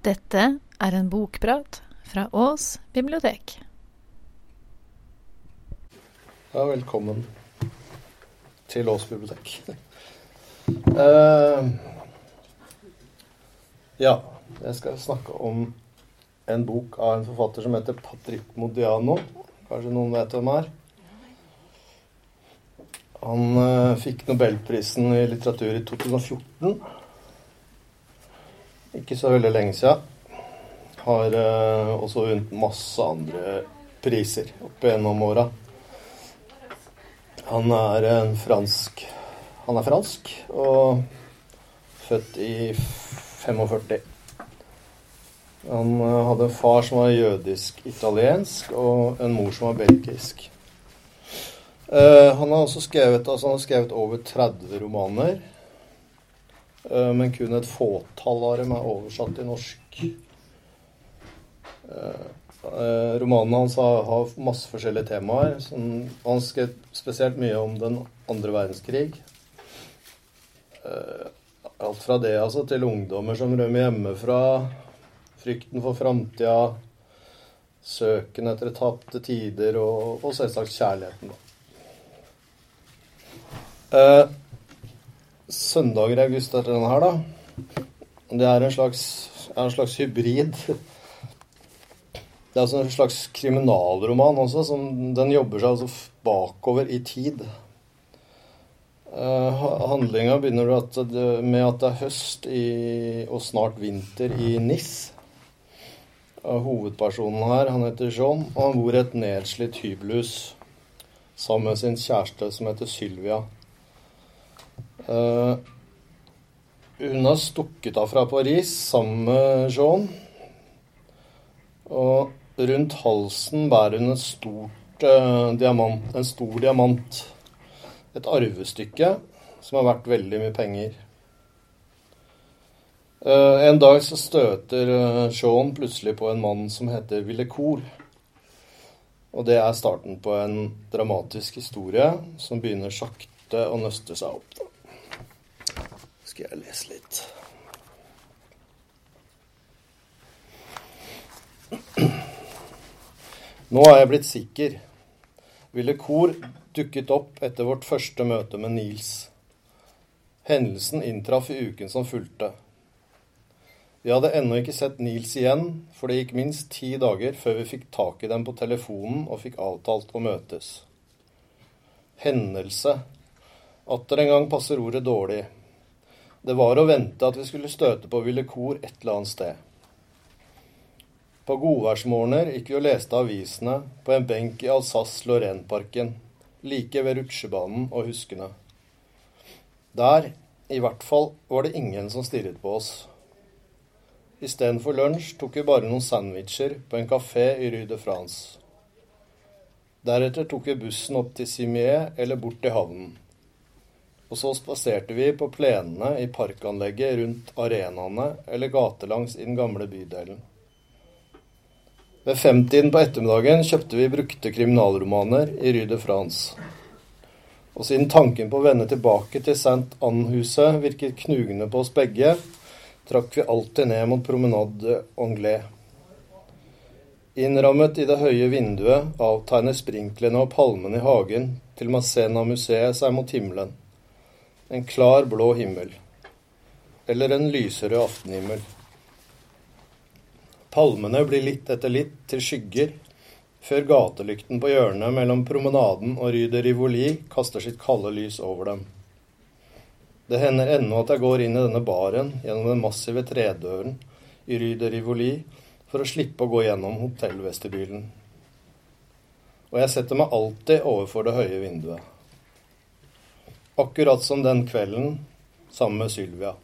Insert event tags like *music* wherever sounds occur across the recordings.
Dette er en bokprat fra Ås bibliotek. Ja, velkommen til Ås bibliotek. Uh, *laughs* ja, jeg skal snakke om en bok av en forfatter som heter Patrick Modiano. Kanskje noen vet hvem er? Han uh, fikk nobelprisen i litteratur i 2014. Ikke så veldig lenge siden. Har eh, også vunnet masse andre priser opp gjennom åra. Han er en fransk Han er fransk og født i 45. Han eh, hadde en far som var jødisk-italiensk, og en mor som var belgisk. Eh, han har også skrevet, altså han har skrevet over 30 romaner. Eh, men kun et fåtall av dem er oversatt til norsk. Eh, eh, romanene hans har, masse forskjellige temaer. Som, han skrev spesielt mye om den andre verdenskrig. Alt fra det altså, til ungdommer som rømmer hjemmefra, frykten for framtida, søken etter tapte tider og, og selvsagt kjærligheten. Eh, søndager i august etter denne her, da. Det er en slags, er en slags hybrid. Det er altså en slags kriminalroman også. Som, den jobber seg altså bakover i tid. Uh, Handlinga begynner at det, med at det er høst i, og snart vinter i Nis. Uh, hovedpersonen her, han heter Jean, og han bor i et nedslitt hybelhus sammen med sin kjæreste som heter Sylvia. Uh, hun har stukket av fra Paris sammen med Jean. Og rundt halsen bærer hun et stort, uh, diamant, en stor diamant. Et arvestykke som har vært veldig mye penger. Uh, en dag så støter Jean plutselig på en mann som heter Villecour. Og det er starten på en dramatisk historie som begynner sakte å nøste seg opp. Skal jeg lese litt. Nå er jeg blitt sikker. Ville Kor dukket opp etter vårt første møte med Nils. Hendelsen inntraff i uken som fulgte. Vi hadde ennå ikke sett Nils igjen, for det gikk minst ti dager før vi fikk tak i dem på telefonen og fikk avtalt å møtes. Hendelse. Atter en gang passer ordet dårlig. Det var å vente at vi skulle støte på Ville Kor et eller annet sted. På godværsmorgener gikk vi og leste avisene på en benk i Alsace-Lorraine-parken, like ved rutsjebanen og huskene. Der, i hvert fall, var det ingen som stirret på oss. Istedenfor lunsj tok vi bare noen sandwicher på en kafé i Rue de France. Deretter tok vi bussen opp til Simier eller bort til havnen. Og så spaserte vi på plenene i parkanlegget rundt arenaene eller gatelangs i den gamle bydelen. Ved femtiden på ettermiddagen kjøpte vi brukte kriminalromaner i Rue de France. Og siden tanken på å vende tilbake til St. Anne-huset virket knugende på oss begge, trakk vi alltid ned mot Promenade Anglais. Innrammet i det høye vinduet avtegner sprinklene og palmene i hagen til Massena-museet seg mot himmelen. En klar, blå himmel. Eller en lyserød aftenhimmel. Palmene blir litt etter litt til skygger, før gatelykten på hjørnet mellom promenaden og Rue de Rivoli kaster sitt kalde lys over dem. Det hender ennå at jeg går inn i denne baren gjennom den massive tredøren i Rue de Rivoli for å slippe å gå gjennom hotellvestibylen. Og jeg setter meg alltid overfor det høye vinduet. Akkurat som den kvelden sammen med Sylvia.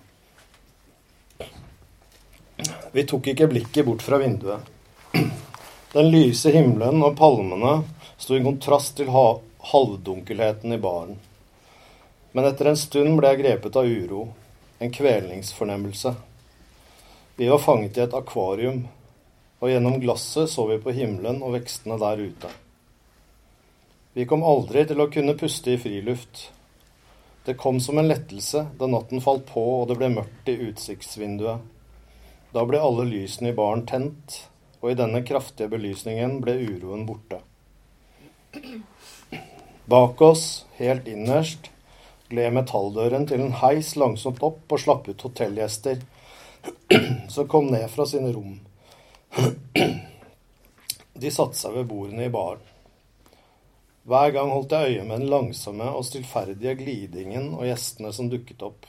Vi tok ikke blikket bort fra vinduet. Den lyse himmelen og palmene sto i kontrast til halvdunkelheten i baren. Men etter en stund ble jeg grepet av uro, en kvelningsfornemmelse. Vi var fanget i et akvarium, og gjennom glasset så vi på himmelen og vekstene der ute. Vi kom aldri til å kunne puste i friluft. Det kom som en lettelse da natten falt på og det ble mørkt i utsiktsvinduet. Da ble alle lysene i baren tent, og i denne kraftige belysningen ble uroen borte. Bak oss, helt innerst, gled metalldøren til en heis langsomt opp og slapp ut hotellgjester *clears throat* som kom ned fra sine rom. *clears throat* De satte seg ved bordene i baren. Hver gang holdt jeg øye med den langsomme og stillferdige glidingen og gjestene som dukket opp.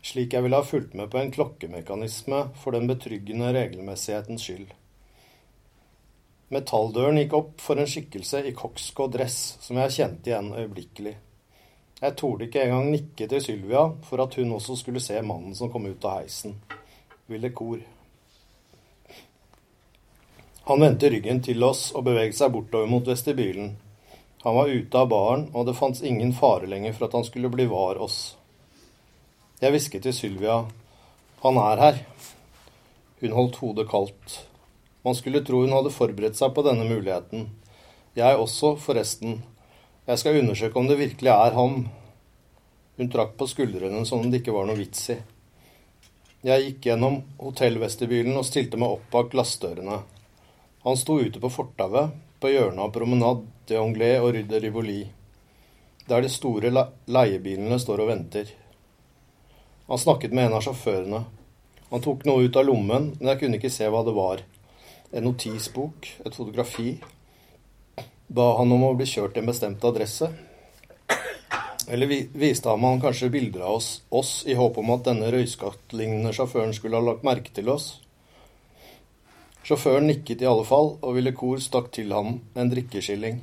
Slik jeg ville ha fulgt med på en klokkemekanisme for den betryggende regelmessighetens skyld. Metalldøren gikk opp for en skikkelse i kokskå dress som jeg kjente igjen øyeblikkelig. Jeg torde ikke engang nikke til Sylvia for at hun også skulle se mannen som kom ut av heisen. Ville Kor. Han vendte ryggen til oss og beveget seg bortover mot vestibylen. Han var ute av baren, og det fantes ingen fare lenger for at han skulle bli var oss. Jeg hvisket til Sylvia. Han er her. Hun holdt hodet kaldt. Man skulle tro hun hadde forberedt seg på denne muligheten. Jeg også, forresten. Jeg skal undersøke om det virkelig er ham. Hun trakk på skuldrene som om det ikke var noe vits i. Jeg gikk gjennom hotellvestibylen og stilte meg opp bak glassdørene. Han sto ute på fortauet, på hjørnet av Promenade de Anglais og Rue de Rivoli, der de store leiebilene står og venter. Han snakket med en av sjåførene. Han tok noe ut av lommen, men jeg kunne ikke se hva det var. En notisbok, et fotografi. Ba han om å bli kjørt til en bestemt adresse? Eller viste han han kanskje bilder av oss, oss i håp om at denne røyskattlignende sjåføren skulle ha lagt merke til oss? Sjåføren nikket i alle fall, og ville kor stakk til ham en drikkeskilling.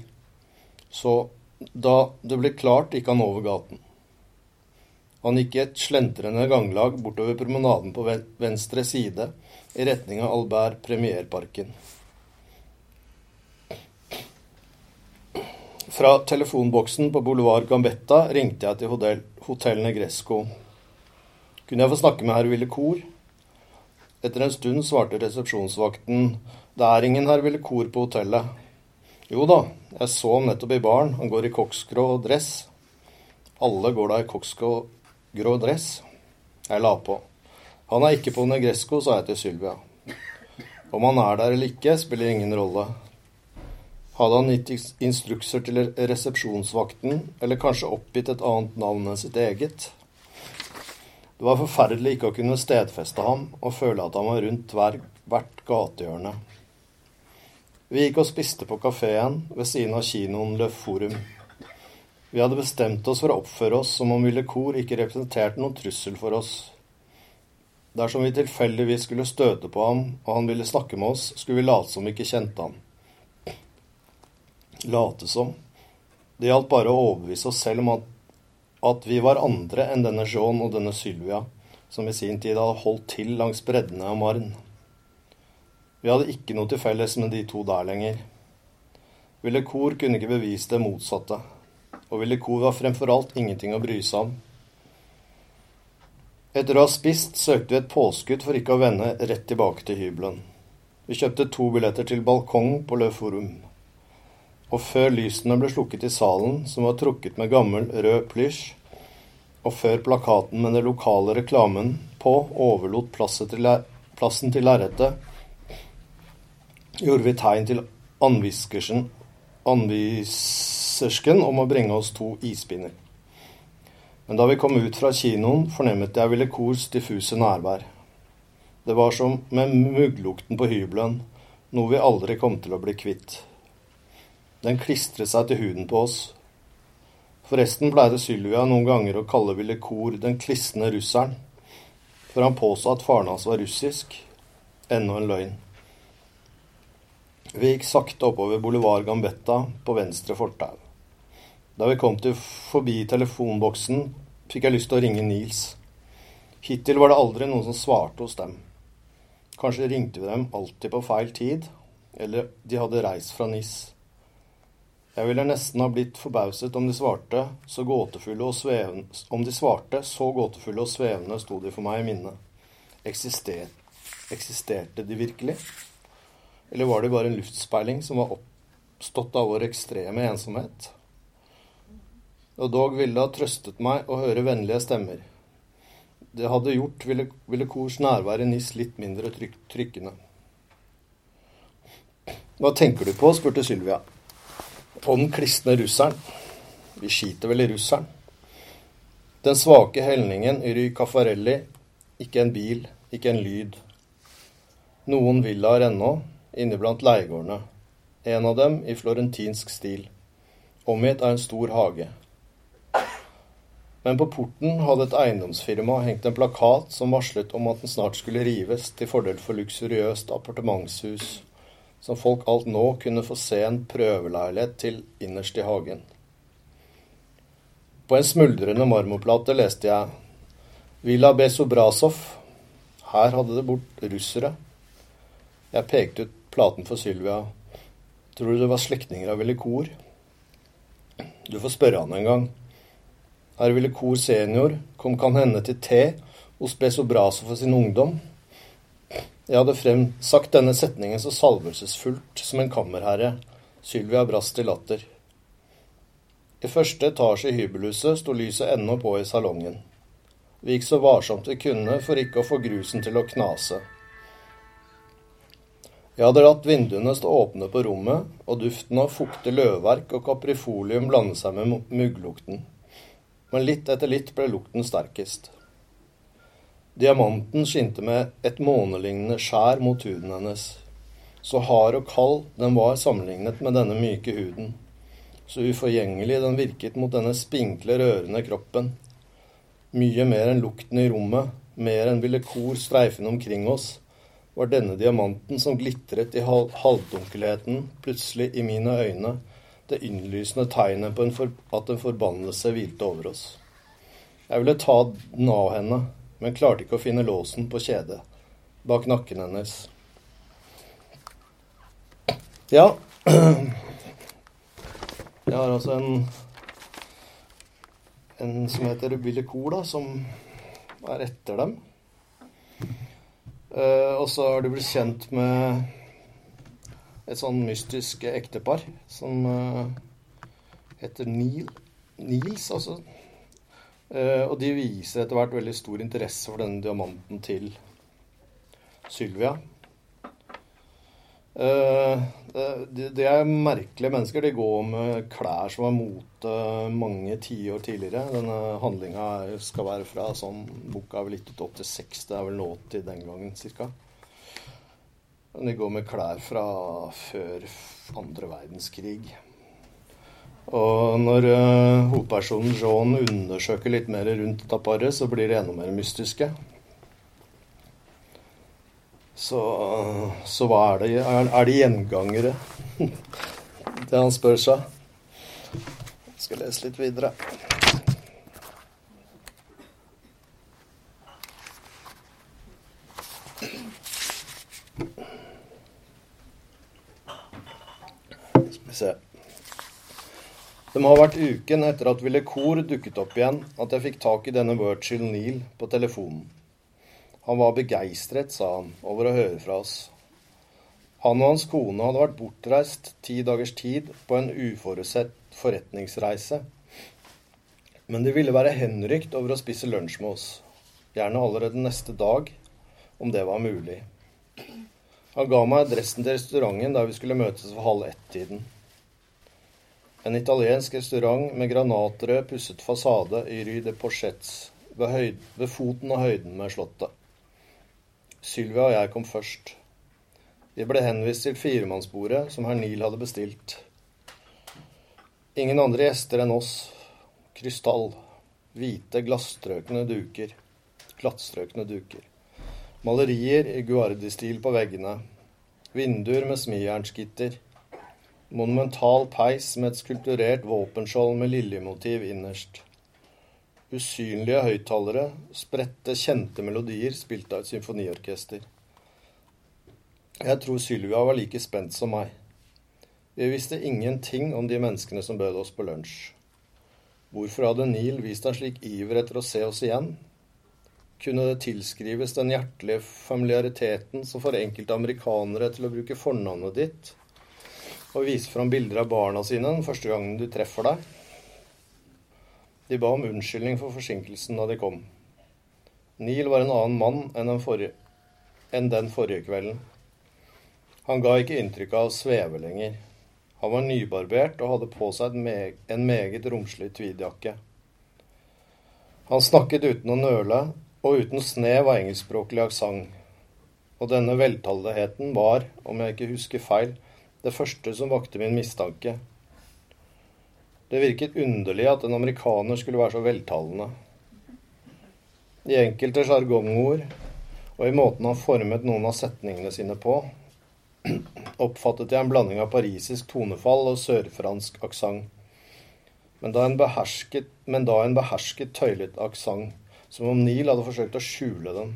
Så da det ble klart, gikk han over gaten. Han gikk i et slentrende ganglag bortover promenaden på venstre side i retning av Albert Premierparken. Fra telefonboksen på Boulevard Gambetta ringte jeg til hotell, hotell Negresco. Kunne jeg få snakke med herr Ville Kor? Etter en stund svarte resepsjonsvakten det er ingen herr Ville Kor på hotellet. Jo da, jeg så ham nettopp i baren, han går i koksgrå dress. Alle går da i koksgrå dress. Jeg la på. Han er ikke på Negresco, sa jeg til Sylvia. Om han er der eller ikke, spiller ingen rolle. Hadde han gitt instrukser til resepsjonsvakten, eller kanskje oppgitt et annet navn enn sitt eget? Det var forferdelig ikke å kunne stedfeste ham og føle at han var rundt hver, hvert gatehjørne. Vi gikk og spiste på kafeen ved siden av kinoen Le Forum. Vi hadde bestemt oss for å oppføre oss som om Ville Kor ikke representerte noen trussel for oss. Dersom vi tilfeldigvis skulle støte på ham og han ville snakke med oss, skulle vi late som vi ikke kjente ham. Late som. Det gjaldt bare å overbevise oss selv om at at vi var andre enn denne Jean og denne Sylvia, som i sin tid hadde holdt til langs breddene av Marn. Vi hadde ikke noe til felles med de to der lenger. Ville Kor kunne ikke bevise det motsatte, og Ville Kor var fremfor alt ingenting å bry seg om. Etter å ha spist søkte vi et påskudd for ikke å vende rett tilbake til hybelen. Vi kjøpte to billetter til balkong på Le Forum og før lysene ble slukket i salen, som var trukket med gammel, rød plysj, og før plakaten med den lokale reklamen på overlot plassen til lerretet, gjorde vi tegn til anvisersken om å bringe oss to ispinner. Men da vi kom ut fra kinoen, fornemmet jeg Ville Kors diffuse nærvær. Det var som med mugglukten på hybelen, noe vi aldri kom til å bli kvitt. Den klistret seg til huden på oss. Forresten pleide Sylvia noen ganger å kalle Ville Kor den klisne russeren, for han påsa at faren hans var russisk. Enda en løgn. Vi gikk sakte oppover Boulevard Gambetta på venstre fortau. Da vi kom til forbi telefonboksen, fikk jeg lyst til å ringe Nils. Hittil var det aldri noen som svarte hos dem. Kanskje ringte vi dem alltid på feil tid, eller de hadde reist fra NIS. Jeg ville nesten ha blitt forbauset om de svarte, så gåtefulle og svevende, om de svarte, så gåtefulle og svevende sto de for meg i minnet. Eksister, eksisterte de virkelig? Eller var det bare en luftspeiling som var oppstått av vår ekstreme ensomhet? Og dog ville det ha trøstet meg å høre vennlige stemmer. Det hadde gjort ville, ville Kors nærvær i NIS litt mindre tryk, trykkende. Hva tenker du på? spurte Sylvia. På den klisne russeren. Vi skiter vel i russeren. Den svake helningen i Ry Caffarelli. Ikke en bil, ikke en lyd. Noen villaer ennå, inne blant leiegårdene. En av dem i florentinsk stil. Omgitt av en stor hage. Men på porten hadde et eiendomsfirma hengt en plakat som varslet om at den snart skulle rives til fordel for luksuriøst appartementshus som folk alt nå kunne få se en prøveleilighet til innerst i hagen. På en smuldrende marmorplate leste jeg Villa Besobrasov. Her hadde det bort russere. Jeg pekte ut platen for Sylvia. Tror du det var slektninger av Velikor? Du får spørre han en gang. Herr Velikor senior kom kan hende til te hos Besobrasov for sin ungdom. Jeg hadde frem sagt denne setningen så salvelsesfullt som en kammerherre. Sylvia brast i latter. I første etasje i hybelhuset sto lyset ennå på i salongen. Vi gikk så varsomt vi kunne for ikke å få grusen til å knase. Jeg hadde latt vinduene stå åpne på rommet, og duften av fuktig løvverk og kaprifolium blande seg med mugglukten. Men litt etter litt ble lukten sterkest. Diamanten skinte med et månelignende skjær mot huden hennes. Så hard og kald den var sammenlignet med denne myke huden. Så uforgjengelig den virket mot denne spinkle, rørende kroppen. Mye mer enn lukten i rommet, mer enn ville kor streifende omkring oss, var denne diamanten som glitret i halvdunkelheten, plutselig i mine øyne, det innlysende tegnet på en at en forbannelse hvilte over oss. Jeg ville ta den av henne, men klarte ikke å finne låsen på kjedet bak nakken hennes. Ja Jeg har altså en en som heter Kohl, da, som er etter dem. Uh, og så har du blitt kjent med et sånn mystisk ektepar som uh, heter Neil. Nils, altså. Uh, og de viser etter hvert veldig stor interesse for denne diamanten til Sylvia. Uh, de, de, er merkelige mennesker. De går med klær som var mote mange tiår tidligere. Denne handlinga skal være fra sånn Boka er vel gitt ut 86, det er vel nå til den gangen cirka. De går med klær fra før andre verdenskrig. Og når uh, hovedpersonen John undersøker litt mer rundt dette paret, så blir det enda mer mystiske. Så, så hva er det? Er, det gjengangere? *laughs* det han spør seg. Jeg skal lese litt videre. Skal vi se. Det må ha vært uken etter at Ville Kor dukket opp igjen, at jeg fikk tak i denne Virgil Neal på telefonen. Han var begeistret, sa han, over å høre fra oss. Han og hans kone hadde vært bortreist ti dagers tid på en uforutsett forretningsreise. Men de ville være henrykt over å spise lunsj med oss, gjerne allerede neste dag, om det var mulig. Han ga meg adressen til restauranten der vi skulle møtes for halv ett-tiden. En italiensk restaurant med granatrød, pusset fasade i Rue de Porchets, ved, ved foten av høyden med slottet. Sylvia og jeg kom først. Vi ble henvist til firemannsbordet som herr Neal hadde bestilt. Ingen andre gjester enn oss. Krystall. Hvite, glasstrøkne duker. Glattstrøkne duker. Malerier i guardi-stil på veggene. Vinduer med smijernsgitter. Monumental peis med et skulpturert våpenskjold med liljemotiv innerst. Usynlige høyttalere, spredte, kjente melodier spilt av et symfoniorkester. Jeg tror Sylvia var like spent som meg. Vi visste ingenting om de menneskene som bød oss på lunsj. Hvorfor hadde Neil vist en slik iver etter å se oss igjen? Kunne det tilskrives den hjertelige familiariteten som får enkelte amerikanere til å bruke fornavnet ditt? og vise fram bilder av barna sine den første gangen du treffer deg. De ba om unnskyldning for forsinkelsen da de kom. Neil var en annen mann enn den forrige, enn den forrige kvelden. Han ga ikke inntrykk av å sveve lenger. Han var nybarbert og hadde på seg en meget romslig tweedjakke. Han snakket uten å nøle og uten snev av engelskspråklig aksent. Og denne veltaldigheten var, om jeg ikke husker feil, det første som vakte min mistanke. Det virket underlig at en amerikaner skulle være så veltalende. I enkelte sjargongord og i måten han formet noen av setningene sine på, *clears throat* oppfattet jeg en blanding av parisisk tonefall og sørfransk aksent. Men men da en behersket tøylet aksent, som om Neil hadde forsøkt å skjule den.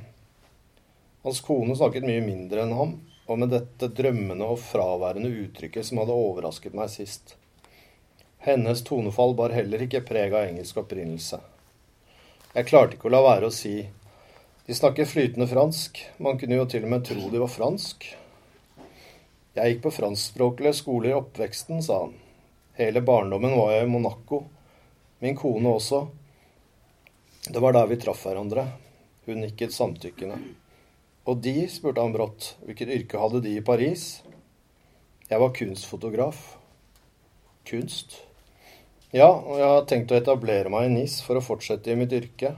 Hans kone snakket mye mindre enn ham, og med dette drømmende og fraværende uttrykket som hadde overrasket meg sist. Hennes tonefall bar heller ikke preg av engelsk opprinnelse. Jeg klarte ikke å la være å si de snakker flytende fransk, man kunne jo til og med tro de var fransk. Jeg gikk på franskspråklige skoler i oppveksten, sa han. Hele barndommen var jeg i Monaco. Min kone også. Det var der vi traff hverandre. Hun nikket samtykkende. Og de, spurte han brått, hvilket yrke hadde de i Paris? Jeg var kunstfotograf. Kunst? Ja, og jeg har tenkt å etablere meg i NIS for å fortsette i mitt yrke.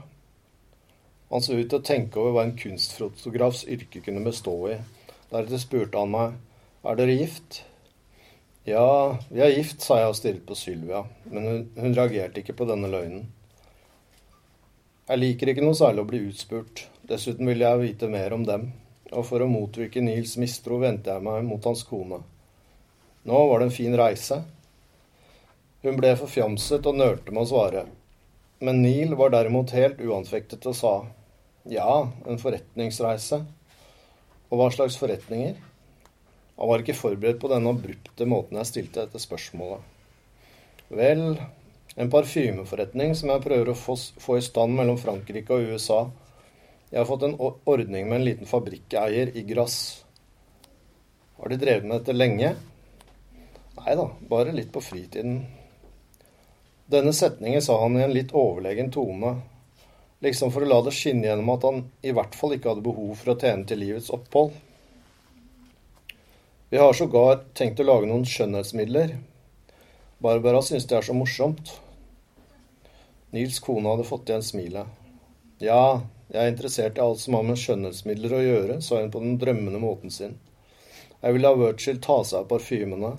Han så ut til å tenke over hva en kunstfotografs yrke kunne bestå i. Deretter spurte han meg er dere gift? Ja, vi er gift, sa jeg og stirret på Sylvia, men hun, hun, reagerte ikke på denne løgnen. Jeg liker ikke noe særlig å bli utspurt, dessuten ville jeg vite mer om dem, og for å motvirke Nils mistro vendte jeg meg mot hans kone. Nå var det en fin reise. Hun ble forfjamset og nølte med å svare, men Neil var derimot helt uanfektet og sa ja, en forretningsreise. Og hva slags forretninger? Han var ikke forberedt på denne abrupte måten jeg stilte dette spørsmålet. Vel, en parfymeforretning som jeg prøver å få, i stand mellom Frankrike og USA. Jeg har fått en ordning med en liten fabrikkeier i Grass. Har De drevet med dette lenge? Nei da, bare litt på fritiden. Denne setningen sa han i en litt overlegen tone, liksom for å la det skinne gjennom at han i hvert fall ikke hadde behov for å tjene til livets opphold. Vi har sågar tenkt å lage noen skjønnhetsmidler. Barbara syns det er så morsomt. Nils kone hadde fått igjen smilet. Ja, jeg er interessert i alt som har med skjønnhetsmidler å gjøre, sa hun på den drømmende måten sin. Jeg vil la Virgil ta seg av parfymene.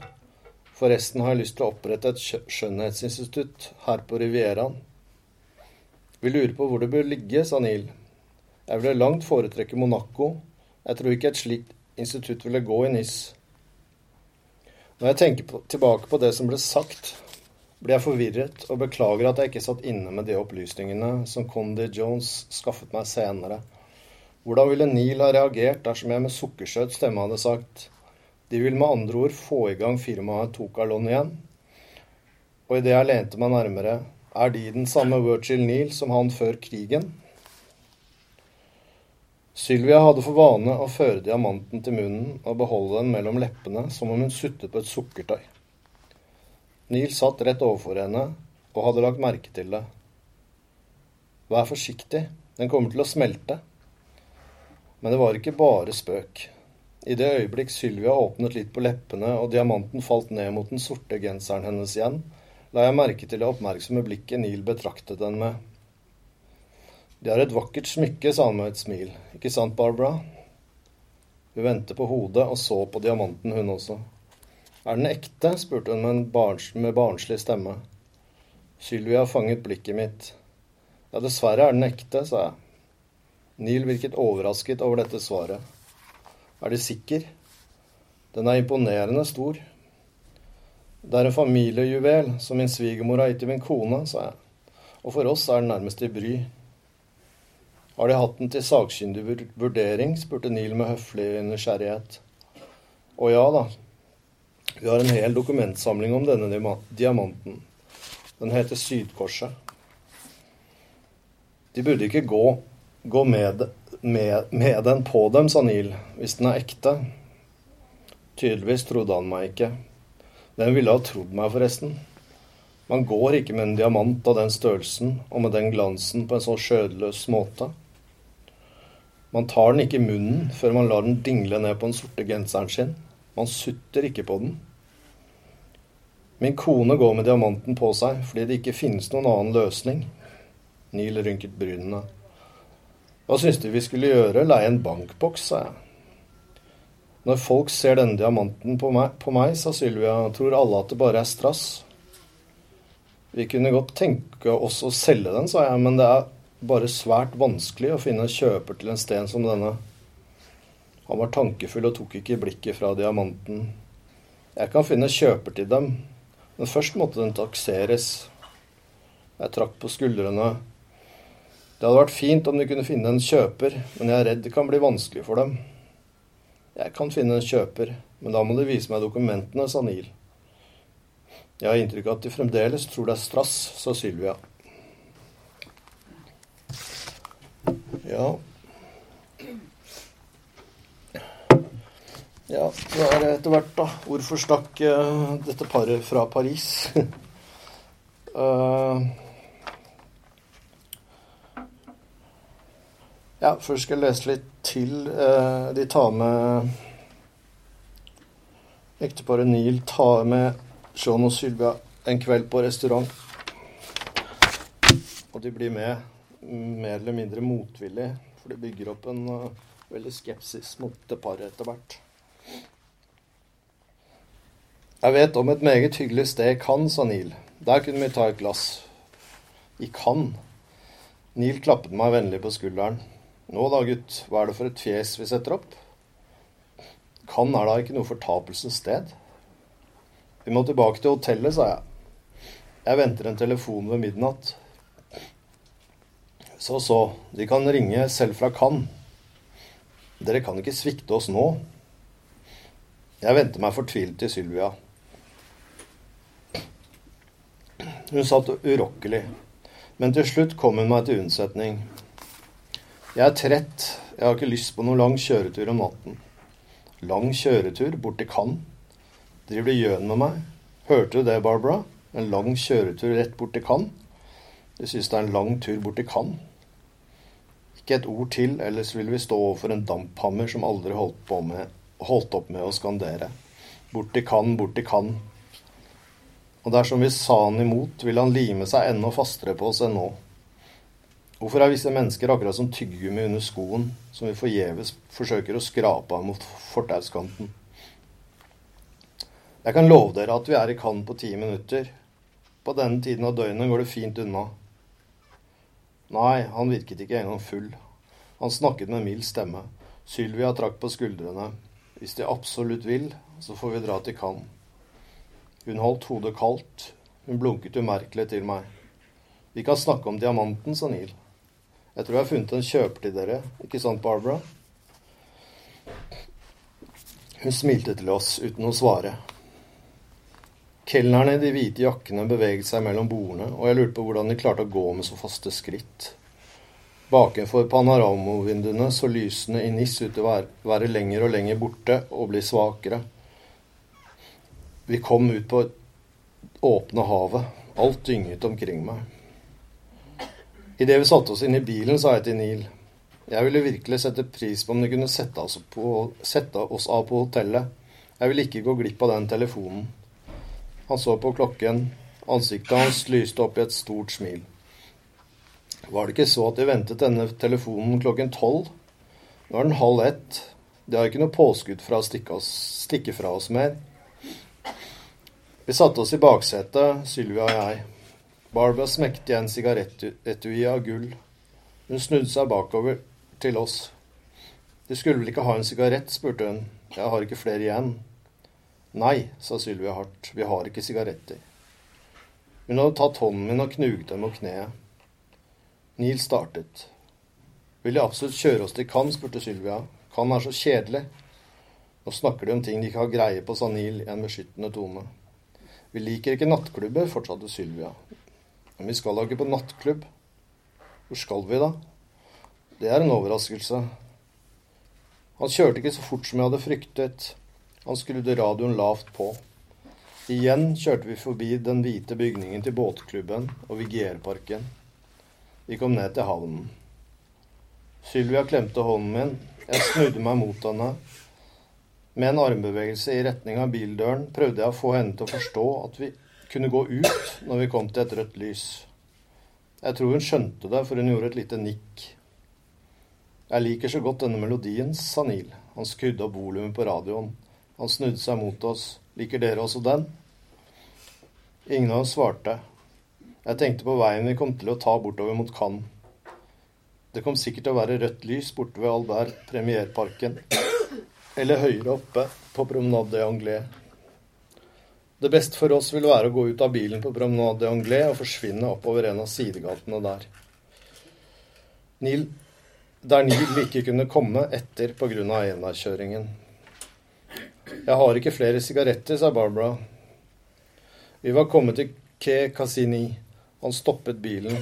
Forresten har jeg lyst til å opprette et skjønnhetsinstitutt her på Rivieraen. Vi lurer på hvor det bør ligge, sa Neil. Jeg ville langt foretrekke Monaco. Jeg tror ikke et slikt institutt ville gå i NIS. Når jeg tenker på, tilbake på det som ble sagt, blir jeg forvirret og beklager at jeg ikke satt inne med de opplysningene som Condy Jones skaffet meg senere. Hvordan ville Neil ha reagert dersom jeg med sukkersøt stemme hadde sagt de vil med andre ord få i gang firmaet Tokalon igjen? Og idet jeg lente meg nærmere, er de den samme Virgil Neal som han før krigen? Sylvia hadde for vane å føre diamanten til munnen og beholde den mellom leppene som om hun suttet på et sukkertøy. Neil satt rett overfor henne og hadde lagt merke til det. Vær forsiktig, den kommer til å smelte. Men det var ikke bare spøk. I det øyeblikk Sylvia åpnet litt på leppene og diamanten falt ned mot den sorte genseren hennes igjen, la jeg merke til det oppmerksomme blikket Neil betraktet den med. Det er et vakkert smykke, sa han med et smil. Ikke sant, Barbara? Hun vendte på hodet og så på diamanten, hun også. Er den ekte? spurte hun med, barns, med barnslig stemme. Sylvia fanget blikket mitt. Ja, dessverre er den ekte, sa jeg. Neil virket overrasket over dette svaret. Er De sikker? Den er imponerende stor. Det er en familiejuvel som min svigermor har gitt til min kone, sa jeg. Og for oss er den nærmest i bry. Har de hatt den til sakkyndig vurdering? spurte Neil med høflig nysgjerrighet. Å ja da. Vi har en hel dokumentsamling om denne diamanten. Den heter Sydkorset. De burde ikke gå, gå med, med, med, den på dem, sa Neil, hvis den er ekte. Tydeligvis trodde han meg ikke. Hvem ville ha trodd meg, forresten? Man går ikke med en diamant av den størrelsen og med den glansen på en så skjødeløs måte. Man tar den ikke i munnen før man lar den dingle ned på den sorte genseren sin. Man sutter ikke på den. Min kone går med diamanten på seg fordi det ikke finnes noen annen løsning. Neil rynket brynene. Hva syns du vi skulle gjøre? Leie en bankboks, sa jeg. Når folk ser denne diamanten på meg, på meg, sa Sylvia, tror alle at det bare er strass. Vi kunne godt tenke oss å selge den, sa jeg, men det er bare svært vanskelig å finne en kjøper til en sten som denne. Han var tankefull og tok ikke blikket fra diamanten. Jeg kan finne kjøper til dem, men først måtte den takseres. Jeg trakk på skuldrene. Det hadde vært fint om de kunne finne en kjøper, men jeg er redd det kan bli vanskelig for dem. Jeg kan finne en kjøper, men da må de vise meg dokumentene, sa Neil. Jeg har inntrykk av at de fremdeles tror det er strass, sa Sylvia. Ja Ja, det er etter hvert, da? Hvorfor stakk uh, dette paret fra Paris? uh, *laughs* ja, først skal jeg lese litt til. Uh, de tar med Ekteparet Neil tar med Sean og Sylvia en kveld på restaurant. Og de blir med mer eller mindre motvillig, for det bygger opp en uh, veldig skepsis mot det paret etter hvert. Jeg vet om et meget hyggelig sted i Cannes, sa Neil. Der kunne vi ta et glass. I Cannes? Neil klappet meg vennlig på skulderen. Nå da, gutt, hva er det for et fjes vi setter opp? Kan er da ikke noe fortapelsens sted? Vi må tilbake til hotellet, sa jeg. Jeg venter en telefon ved midnatt. Så, så. De kan ringe selv fra Cannes. Dere kan ikke svikte oss nå. Jeg venter meg fortvilet til Sylvia. Hun satt urokkelig, men til slutt kom hun meg til unnsetning. Jeg er trett, jeg har ikke lyst på noen lang kjøretur om natten. Lang kjøretur bort til Cannes? Driver gjøn med meg? Hørte du det, Barbara? En lang kjøretur rett bort til Cannes? Du synes det er en lang tur bort til Cannes? Ikke et ord til, ellers vil vi stå overfor en damphammer som aldri holdt, med, holdt opp med å skandere. Bort til Cannes, bort til Cannes. Og dersom vi sa han imot, vil han lime seg enda fastere på oss enn nå. Hvorfor er visse mennesker akkurat som tyggegummi under skoen, som vi forgjeves forsøker å skrape av mot fortauskanten? Jeg kan love dere at vi er i Cannes på ti minutter. På denne tiden av døgnet går det fint unna. Nei, han virket ikke engang full. Han snakket med mild stemme. Sylvia trakk på skuldrene. Hvis de absolutt vil, så får vi dra til Cannes. Hun holdt hodet kaldt. Hun blunket umerkelig til meg. Vi kan snakke om diamanten, sa Neil. Jeg tror jeg har funnet en kjøper til dere, ikke sant, Barbara? Hun smilte til oss uten å svare. Kelnerne i de hvite jakkene beveget seg mellom bordene, og jeg lurte på hvordan de klarte å gå med så faste skritt. Bakenfor panoramovinduene så lysene i Nis ut til å være lenger og lenger borte og bli svakere. Vi kom ut på åpne havet. Alt dynget omkring meg. Idet vi satte oss inn i bilen, sa jeg til Neil jeg ville virkelig sette pris på om de kunne sette oss, på, sette oss av på hotellet. Jeg ville ikke gå glipp av den telefonen. Han så på klokken. Ansiktet hans lyste opp i et stort smil. Var det ikke så at de ventet denne telefonen klokken tolv? Nå er den halv ett. De har ikke noe påskudd fra å stikke, oss, stikke fra oss mer. Vi satte oss i baksetet, Sylvia og jeg. Barbara smekte igjen sigarettetui av gull. Hun snudde seg bakover til oss. Du skulle vel ikke ha en sigarett, spurte hun. Jeg har ikke flere igjen. Nei, sa Sylvia hardt, vi har ikke sigaretter. Hun hadde tatt hånden min og knuget dem mot kneet. Neil startet. Vil de absolutt kjøre oss til Cannes, spurte Sylvia. Cannes er så kjedelig. Nå snakker de om ting de ikke har greie på, sa Neil i en beskyttende tone. Vi liker ikke nattklubber, fortsatte Sylvia. Men vi skal da ikke på nattklubb. Hvor skal vi da? Det er en overraskelse. Han kjørte ikke så fort som jeg hadde fryktet. Han skrudde radioen lavt på. Igjen kjørte vi forbi den hvite bygningen til båtklubben og Vigierparken. Vi kom ned til havnen. Sylvia klemte hånden min. Jeg snudde meg mot henne. Med en armbevegelse i retning av bildøren prøvde jeg å få henne til å forstå at vi kunne gå ut når vi kom til et rødt lys. Jeg tror hun skjønte det, for hun gjorde et lite nikk. Jeg liker så godt denne melodien, sa Neil. Han skrudde opp volumet på radioen. Han snudde seg mot oss. Liker dere også den? Ingen av oss svarte. Jeg tenkte på veien vi kom til å ta bortover mot Cannes. Det kom sikkert til å være rødt lys borte ved Albert Premierparken. Eller høyere oppe på Promenade Anglais. Det beste for oss ville være å gå ut av bilen på Promenade Anglais og forsvinne oppover en av sidegatene der. Neil, der Neil ikke kunne komme etter pga. enveiskjøringen. Jeg har ikke flere sigaretter, sa Barbara. Vi var kommet til Ke Cassini. Han stoppet bilen.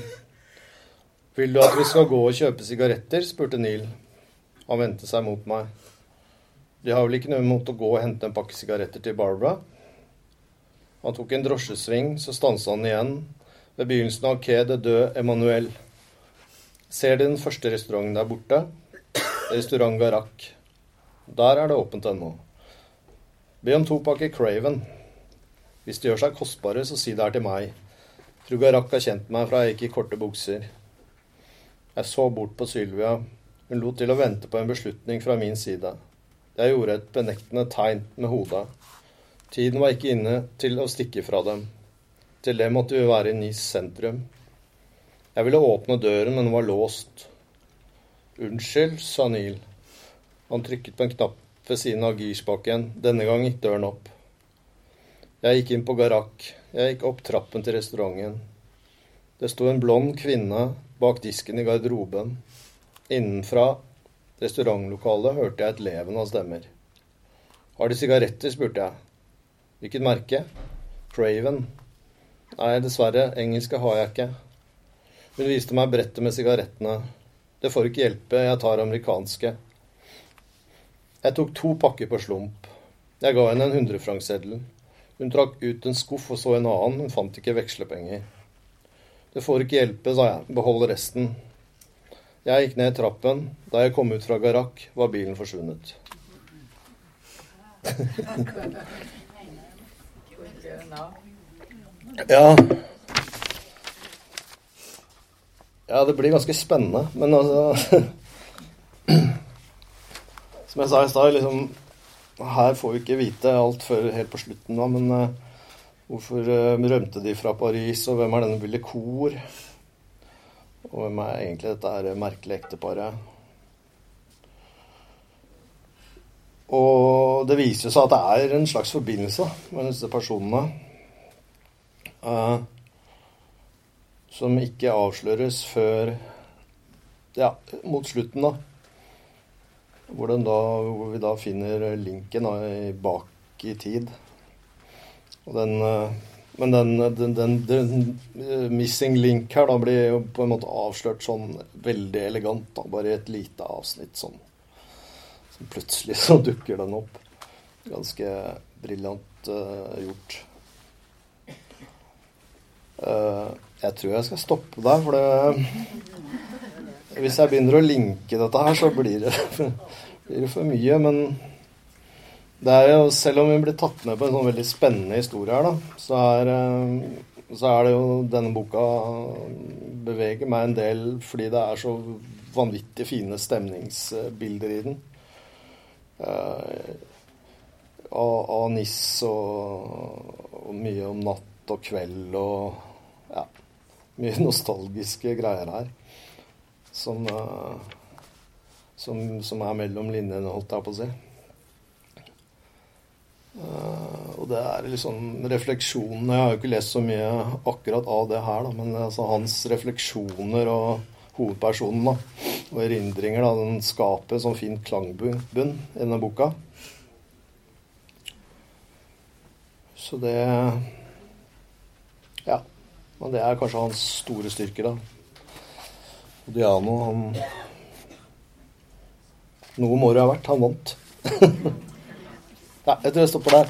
Vil du at vi skal gå og kjøpe sigaretter? spurte Neil. Han vendte seg mot meg. De har vel ikke noe imot å gå og hente en pakke sigaretter til Barbara? Han tok en drosjesving, så stansa han igjen ved begynnelsen av Quai de Deux Emmanuel. Ser de den første restauranten der borte? Restaurant Garak. Der er det åpent ennå. Be om to pakker Craven. Hvis de gjør seg kostbare, så si det er til meg. Fru Garak har kjent meg fra jeg gikk i korte bukser. Jeg så bort på Sylvia. Hun lot til å vente på en beslutning fra min side. Jeg gjorde et benektende tegn med hodet. Tiden var ikke inne til å stikke fra dem. Til det måtte vi være i Nis sentrum. Jeg ville åpne døren, men den var låst. Unnskyld, sa Neil. Han trykket på en knapp ved siden av girspaken. Denne gang gikk døren opp. Jeg gikk inn på Garak. Jeg gikk opp trappen til restauranten. Det sto en blond kvinne bak disken i garderoben. Innenfra restaurantlokalet hørte jeg et leven av stemmer. Har de sigaretter? spurte jeg. Hvilket merke? Craven. Nei, dessverre, engelske har jeg ikke. Hun viste meg brettet med sigarettene. Det får ikke hjelpe, jeg tar amerikanske. Jeg tok to pakker på slump. Jeg ga henne en hundrefrankseddel. Hun trakk ut en skuff og så en annen, hun fant ikke vekslepenger. Det får ikke hjelpe, sa jeg. Behold resten. Jeg gikk ned trappen. Da jeg kom ut fra Garak, var bilen forsvunnet. *laughs* ja. Ja, det blir ganske spennende, men altså *clears throat* Som jeg sa i stad, liksom Her får vi ikke vite alt før helt på slutten, da, men uh, Hvorfor uh, rømte de fra Paris, og hvem er denne ville kor? Og hvem er egentlig dette her merkelige ekteparet? Og det viser seg at det er en slags forbindelse med disse personene. Uh, som ikke avsløres før ja, mot slutten, da. Hvor, da, hvor vi da finner linken da, bak i tid. Og den, uh, men den, den, den, den, eh, missing link her da blir jo på en måte avslørt sånn veldig elegant. da, Bare i et lite avsnitt sånn. Så plutselig så dukker den opp. Ganske briljant uh, gjort. Uh, jeg tror jeg skal stoppe der, for det Hvis jeg begynner å linke dette her, så blir det, *laughs* blir det for mye. Men det er jo, selv om vi blir tatt med på en sånn veldig spennende historie her, da, så er, eh, så er det jo denne boka beveger meg en del fordi det er så vanvittig fine stemningsbilder i den. Av, av Nis og, og, mye om natt og kveld og ja, mye *laughs* nostalgiske greier her. Som, uh, som, som er mellom linjene, holdt jeg på å si. Uh, og det er liksom refleksjonene Jeg har jo ikke lest så mye akkurat av det her, da, men altså hans refleksjoner og hovedpersonen da, og erindringer, da, den skaper sånn fin klangbunn i denne boka. Så det Ja. Men det er kanskje hans store styrke, da. Diano, han Noe må det ha vært. Han vant. *laughs* Ja, jeg tror jeg stopper der.